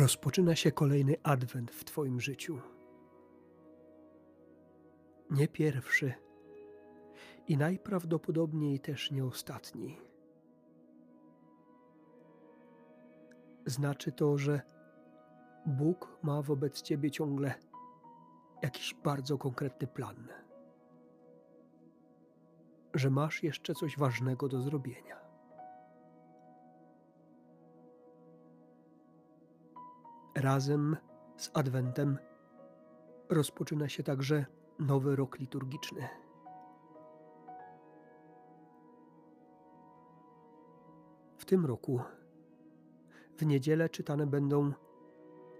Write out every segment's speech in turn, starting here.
Rozpoczyna się kolejny adwent w Twoim życiu. Nie pierwszy i najprawdopodobniej też nie ostatni. Znaczy to, że Bóg ma wobec Ciebie ciągle jakiś bardzo konkretny plan, że masz jeszcze coś ważnego do zrobienia. Razem z Adwentem rozpoczyna się także nowy rok liturgiczny. W tym roku w niedzielę czytane będą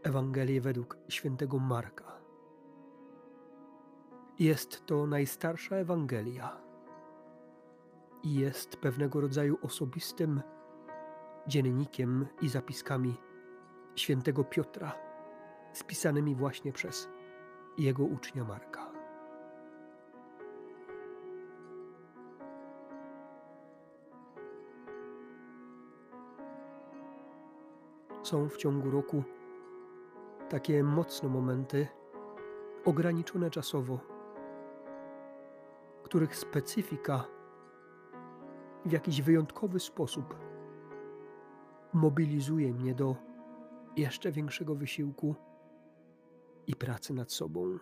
Ewangelie według świętego Marka. Jest to najstarsza Ewangelia i jest pewnego rodzaju osobistym dziennikiem i zapiskami świętego Piotra, spisanymi właśnie przez jego ucznia Marka. Są w ciągu roku takie mocne momenty, ograniczone czasowo, których specyfika w jakiś wyjątkowy sposób mobilizuje mnie do jeszcze większego wysiłku i pracy nad sobą.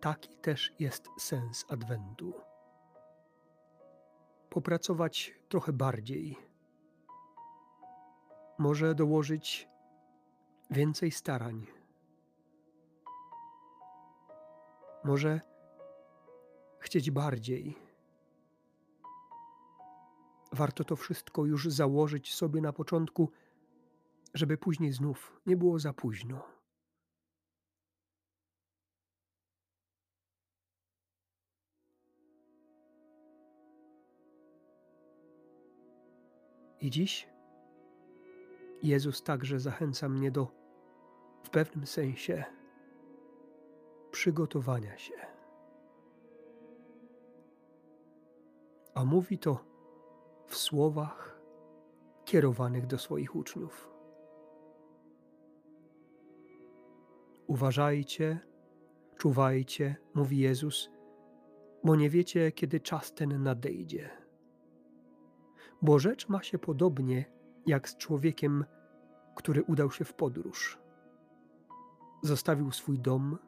Taki też jest sens Adwentu. Popracować trochę bardziej. Może dołożyć więcej starań. Może chcieć bardziej Warto to wszystko już założyć sobie na początku, żeby później znów nie było za późno. I dziś Jezus także zachęca mnie do w pewnym sensie przygotowania się. A mówi to w słowach kierowanych do swoich uczniów. Uważajcie, czuwajcie, mówi Jezus, bo nie wiecie, kiedy czas ten nadejdzie. Bo rzecz ma się podobnie jak z człowiekiem, który udał się w podróż. Zostawił swój dom,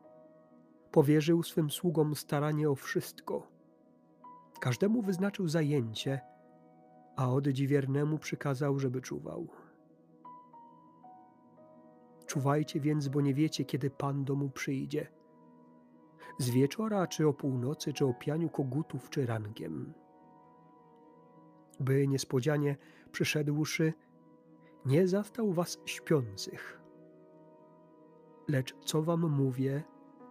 powierzył swym sługom staranie o wszystko. Każdemu wyznaczył zajęcie, a oddziwiernemu przykazał, żeby czuwał. Czuwajcie więc, bo nie wiecie, kiedy Pan domu przyjdzie. Z wieczora, czy o północy, czy o pianiu kogutów, czy rankiem. By niespodzianie przyszedłszy, nie zastał was śpiących. Lecz co wam mówię,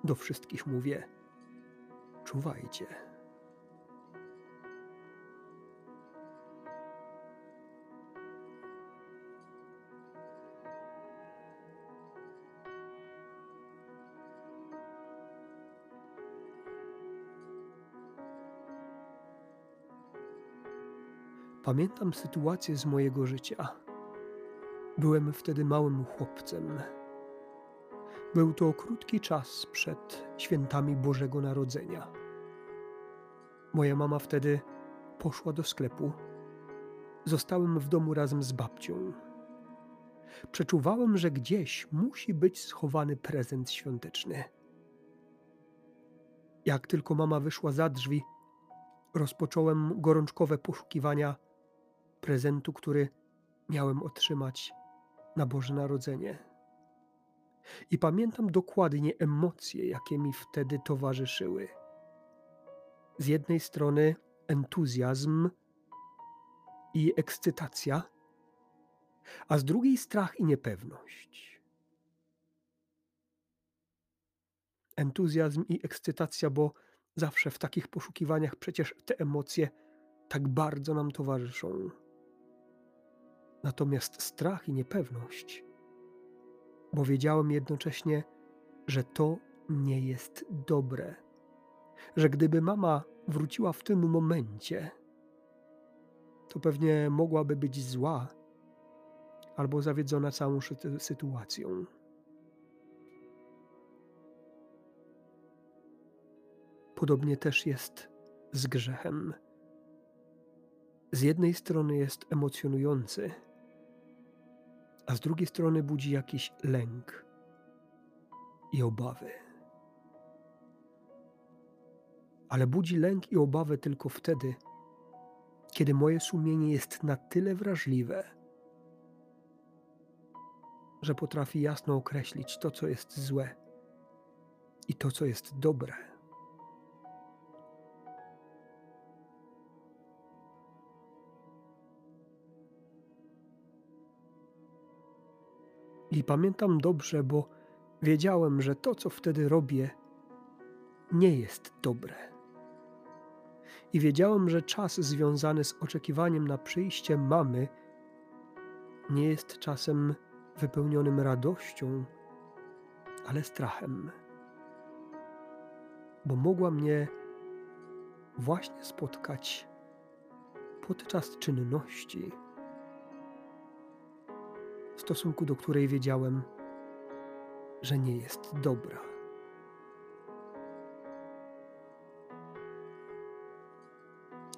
do wszystkich mówię: czuwajcie. Pamiętam sytuację z mojego życia. Byłem wtedy małym chłopcem. Był to krótki czas przed świętami Bożego Narodzenia. Moja mama wtedy poszła do sklepu. Zostałem w domu razem z babcią. Przeczuwałem, że gdzieś musi być schowany prezent świąteczny. Jak tylko mama wyszła za drzwi, rozpocząłem gorączkowe poszukiwania prezentu, który miałem otrzymać na Boże Narodzenie. I pamiętam dokładnie emocje, jakie mi wtedy towarzyszyły. Z jednej strony entuzjazm i ekscytacja, a z drugiej strach i niepewność. Entuzjazm i ekscytacja, bo zawsze w takich poszukiwaniach przecież te emocje tak bardzo nam towarzyszą. Natomiast strach i niepewność, bo wiedziałem jednocześnie, że to nie jest dobre, że gdyby mama wróciła w tym momencie, to pewnie mogłaby być zła albo zawiedzona całą sytuacją. Podobnie też jest z grzechem. Z jednej strony jest emocjonujący, a z drugiej strony budzi jakiś lęk i obawy. Ale budzi lęk i obawę tylko wtedy, kiedy moje sumienie jest na tyle wrażliwe, że potrafi jasno określić to, co jest złe i to, co jest dobre. I pamiętam dobrze, bo wiedziałem, że to, co wtedy robię, nie jest dobre. I wiedziałem, że czas związany z oczekiwaniem na przyjście mamy nie jest czasem wypełnionym radością, ale strachem. Bo mogła mnie właśnie spotkać podczas czynności, w stosunku do której wiedziałem, że nie jest dobra.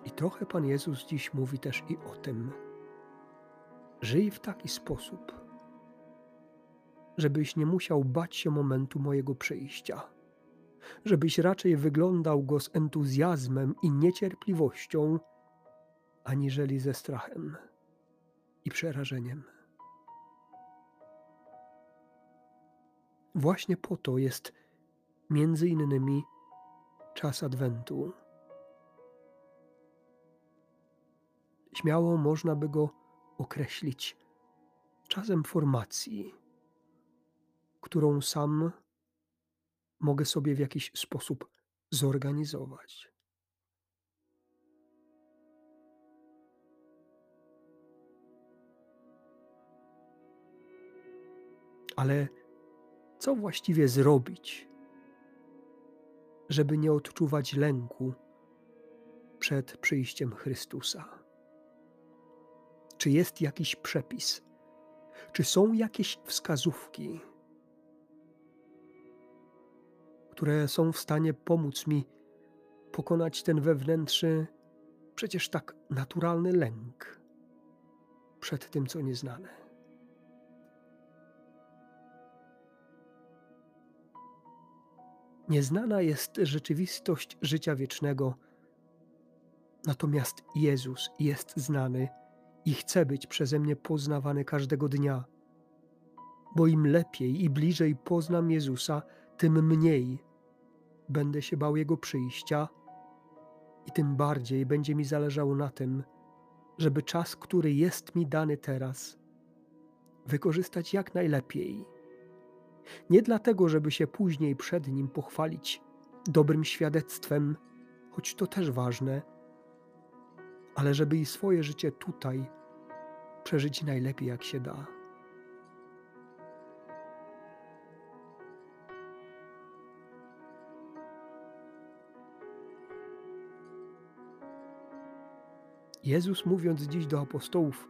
I trochę Pan Jezus dziś mówi też i o tym. Żyj w taki sposób, żebyś nie musiał bać się momentu mojego przyjścia, żebyś raczej wyglądał go z entuzjazmem i niecierpliwością, aniżeli ze strachem i przerażeniem. Właśnie po to jest między innymi czas Adwentu. Śmiało można by go określić czasem formacji, którą sam mogę sobie w jakiś sposób zorganizować. Ale co właściwie zrobić, żeby nie odczuwać lęku przed przyjściem Chrystusa? Czy jest jakiś przepis? Czy są jakieś wskazówki, które są w stanie pomóc mi pokonać ten wewnętrzny, przecież tak naturalny lęk przed tym, co nieznane? Nieznana jest rzeczywistość życia wiecznego, natomiast Jezus jest znany i chce być przeze mnie poznawany każdego dnia. Bo im lepiej i bliżej poznam Jezusa, tym mniej będę się bał Jego przyjścia i tym bardziej będzie mi zależało na tym, żeby czas, który jest mi dany teraz, wykorzystać jak najlepiej nie dlatego, żeby się później przed nim pochwalić dobrym świadectwem, choć to też ważne, ale żeby i swoje życie tutaj przeżyć najlepiej jak się da. Jezus mówiąc dziś do apostołów,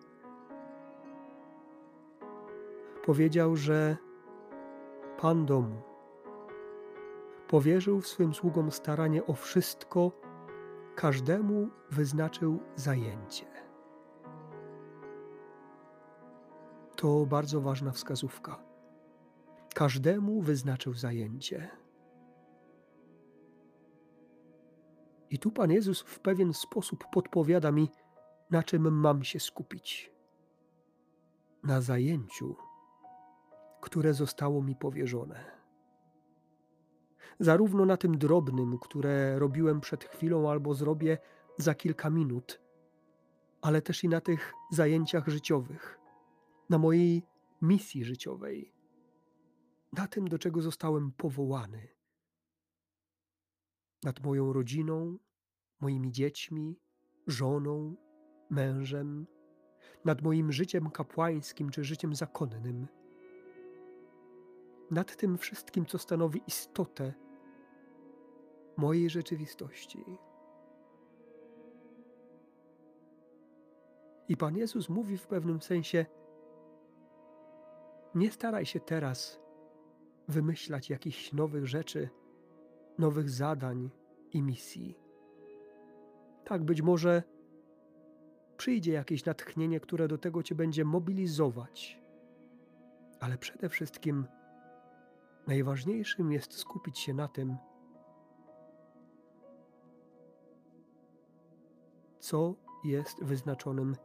powiedział, że Pan domu. Powierzył swym sługom staranie o wszystko, każdemu wyznaczył zajęcie. To bardzo ważna wskazówka. Każdemu wyznaczył zajęcie. I tu Pan Jezus w pewien sposób podpowiada mi, na czym mam się skupić. Na zajęciu które zostało mi powierzone. Zarówno na tym drobnym, które robiłem przed chwilą albo zrobię za kilka minut, ale też i na tych zajęciach życiowych, na mojej misji życiowej, na tym, do czego zostałem powołany, nad moją rodziną, moimi dziećmi, żoną, mężem, nad moim życiem kapłańskim czy życiem zakonnym nad tym wszystkim, co stanowi istotę mojej rzeczywistości. I Pan Jezus mówi w pewnym sensie: nie staraj się teraz wymyślać jakichś nowych rzeczy, nowych zadań i misji. Tak, być może przyjdzie jakieś natchnienie, które do tego cię będzie mobilizować, ale przede wszystkim najważniejszym jest skupić się na tym, co jest wyznaczonym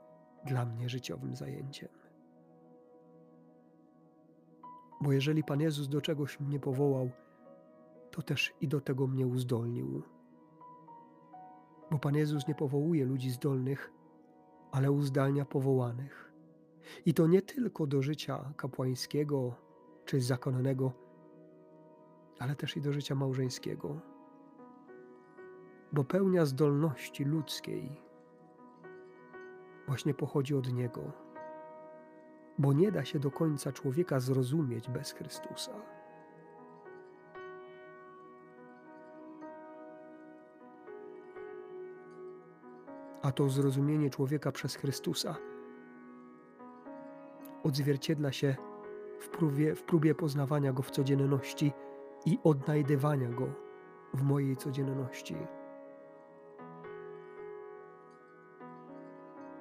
dla mnie życiowym zajęciem. Bo jeżeli Pan Jezus do czegoś mnie powołał, to też i do tego mnie uzdolnił. Bo Pan Jezus nie powołuje ludzi zdolnych, ale uzdalnia powołanych. I to nie tylko do życia kapłańskiego czy zakonnego, ale też i do życia małżeńskiego. Bo pełnia zdolności ludzkiej właśnie pochodzi od Niego, bo nie da się do końca człowieka zrozumieć bez Chrystusa. A to zrozumienie człowieka przez Chrystusa odzwierciedla się w próbie, w próbie poznawania Go w codzienności i odnajdywania Go w mojej codzienności.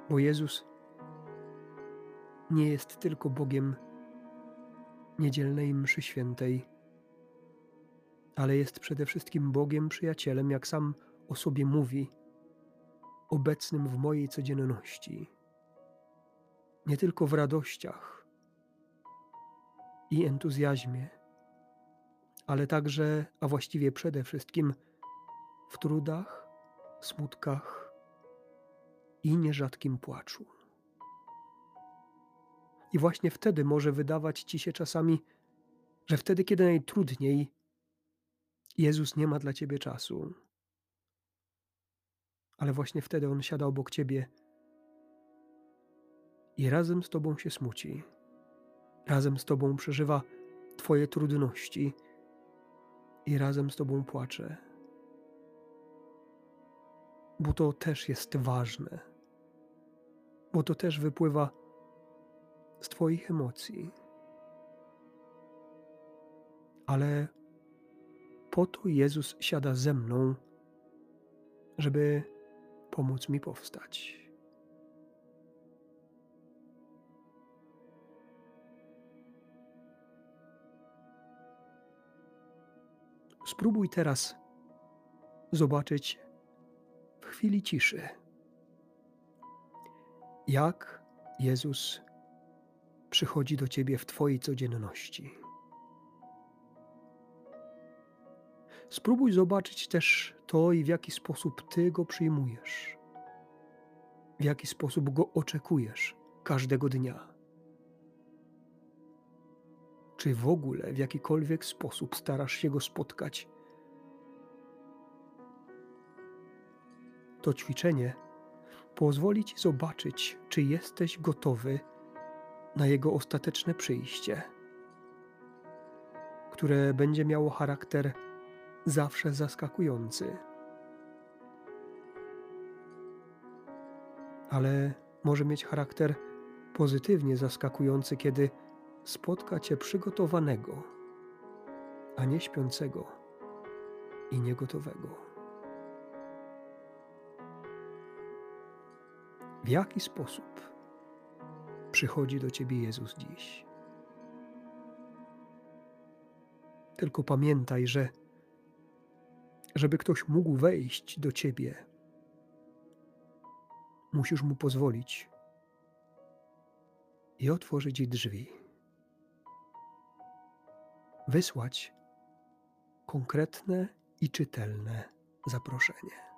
Bo Jezus nie jest tylko Bogiem niedzielnej mszy świętej, ale jest przede wszystkim Bogiem przyjacielem, jak sam o sobie mówi, obecnym w mojej codzienności. Nie tylko w radościach i entuzjazmie, ale także, a właściwie przede wszystkim w trudach, smutkach, i nierzadkim płaczu. I właśnie wtedy może wydawać ci się czasami, że wtedy, kiedy najtrudniej, Jezus nie ma dla ciebie czasu. Ale właśnie wtedy On siada obok ciebie i razem z tobą się smuci, razem z tobą przeżywa twoje trudności i razem z tobą płacze. Bo to też jest ważne bo to też wypływa z Twoich emocji. Ale po to Jezus siada ze mną, żeby pomóc mi powstać. Spróbuj teraz zobaczyć w chwili ciszy jak Jezus przychodzi do Ciebie w Twojej codzienności. Spróbuj zobaczyć też to i w jaki sposób Ty go przyjmujesz, w jaki sposób go oczekujesz każdego dnia. Czy w ogóle w jakikolwiek sposób starasz się go spotkać? To ćwiczenie pozwoli Ci zobaczyć, czy jesteś gotowy na Jego ostateczne przyjście, które będzie miało charakter zawsze zaskakujący. Ale może mieć charakter pozytywnie zaskakujący, kiedy spotka Cię przygotowanego, a nie śpiącego i niegotowego. w jaki sposób przychodzi do Ciebie Jezus dziś. Tylko pamiętaj, że żeby ktoś mógł wejść do Ciebie, musisz mu pozwolić i otworzyć drzwi. Wysłać konkretne i czytelne zaproszenie.